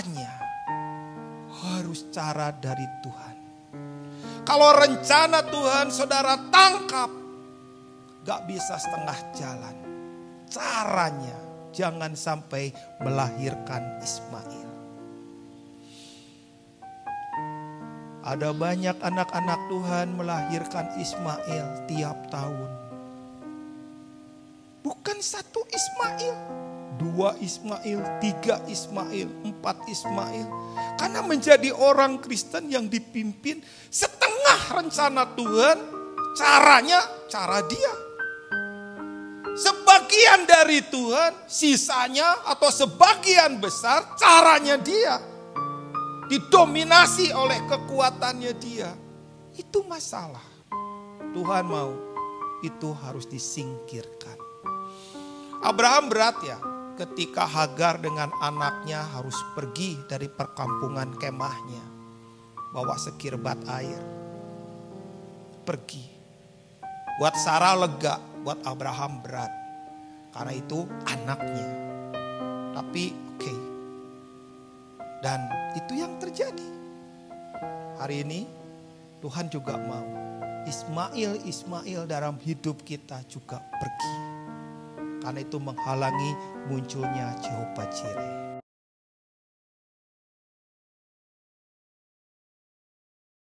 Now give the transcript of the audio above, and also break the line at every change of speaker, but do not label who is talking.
caranya harus cara dari Tuhan. Kalau rencana Tuhan saudara tangkap, gak bisa setengah jalan. Caranya jangan sampai melahirkan Ismail. Ada banyak anak-anak Tuhan melahirkan Ismail tiap tahun. Bukan satu Ismail, dua Ismail, tiga Ismail, empat Ismail. Karena menjadi orang Kristen yang dipimpin setengah rencana Tuhan, caranya cara dia. Sebagian dari Tuhan, sisanya atau sebagian besar caranya dia. Didominasi oleh kekuatannya dia. Itu masalah. Tuhan mau itu harus disingkirkan. Abraham berat ya, ketika Hagar dengan anaknya harus pergi dari perkampungan kemahnya. Bawa sekirbat air. Pergi. Buat Sarah lega, buat Abraham berat. Karena itu anaknya. Tapi oke. Okay. Dan itu yang terjadi. Hari ini Tuhan juga mau Ismail Ismail dalam hidup kita juga pergi. Karena itu menghalangi munculnya Jehovah Jireh.